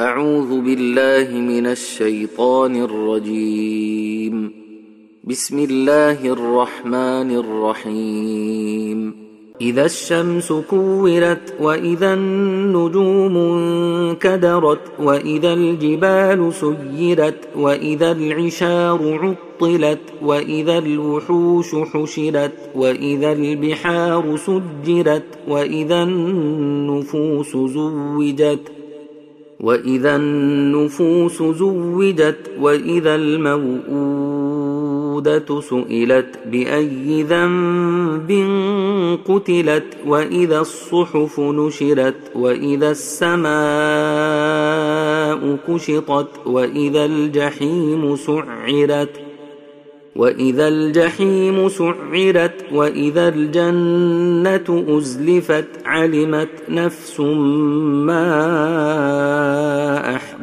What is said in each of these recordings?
أعوذ بالله من الشيطان الرجيم. بسم الله الرحمن الرحيم. إذا الشمس كورت وإذا النجوم انكدرت وإذا الجبال سيرت وإذا العشار عطلت وإذا الوحوش حشرت وإذا البحار سجرت وإذا النفوس زوجت وإذا النفوس زوجت وإذا الموءودة سئلت بأي ذنب قتلت وإذا الصحف نشرت وإذا السماء كشطت وإذا الجحيم سعرت وإذا الجحيم سعرت وإذا الجنة أزلفت علمت نفس ما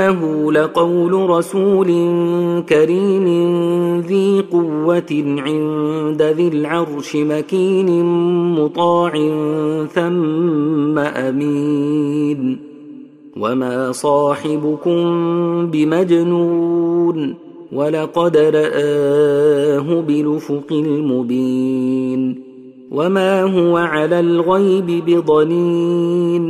إنه لقول رسول كريم ذي قوة عند ذي العرش مكين مطاع ثم أمين. وما صاحبكم بمجنون ولقد رآه بالافق المبين. وما هو على الغيب بضنين.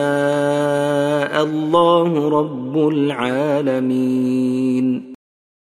الله رب العالمين.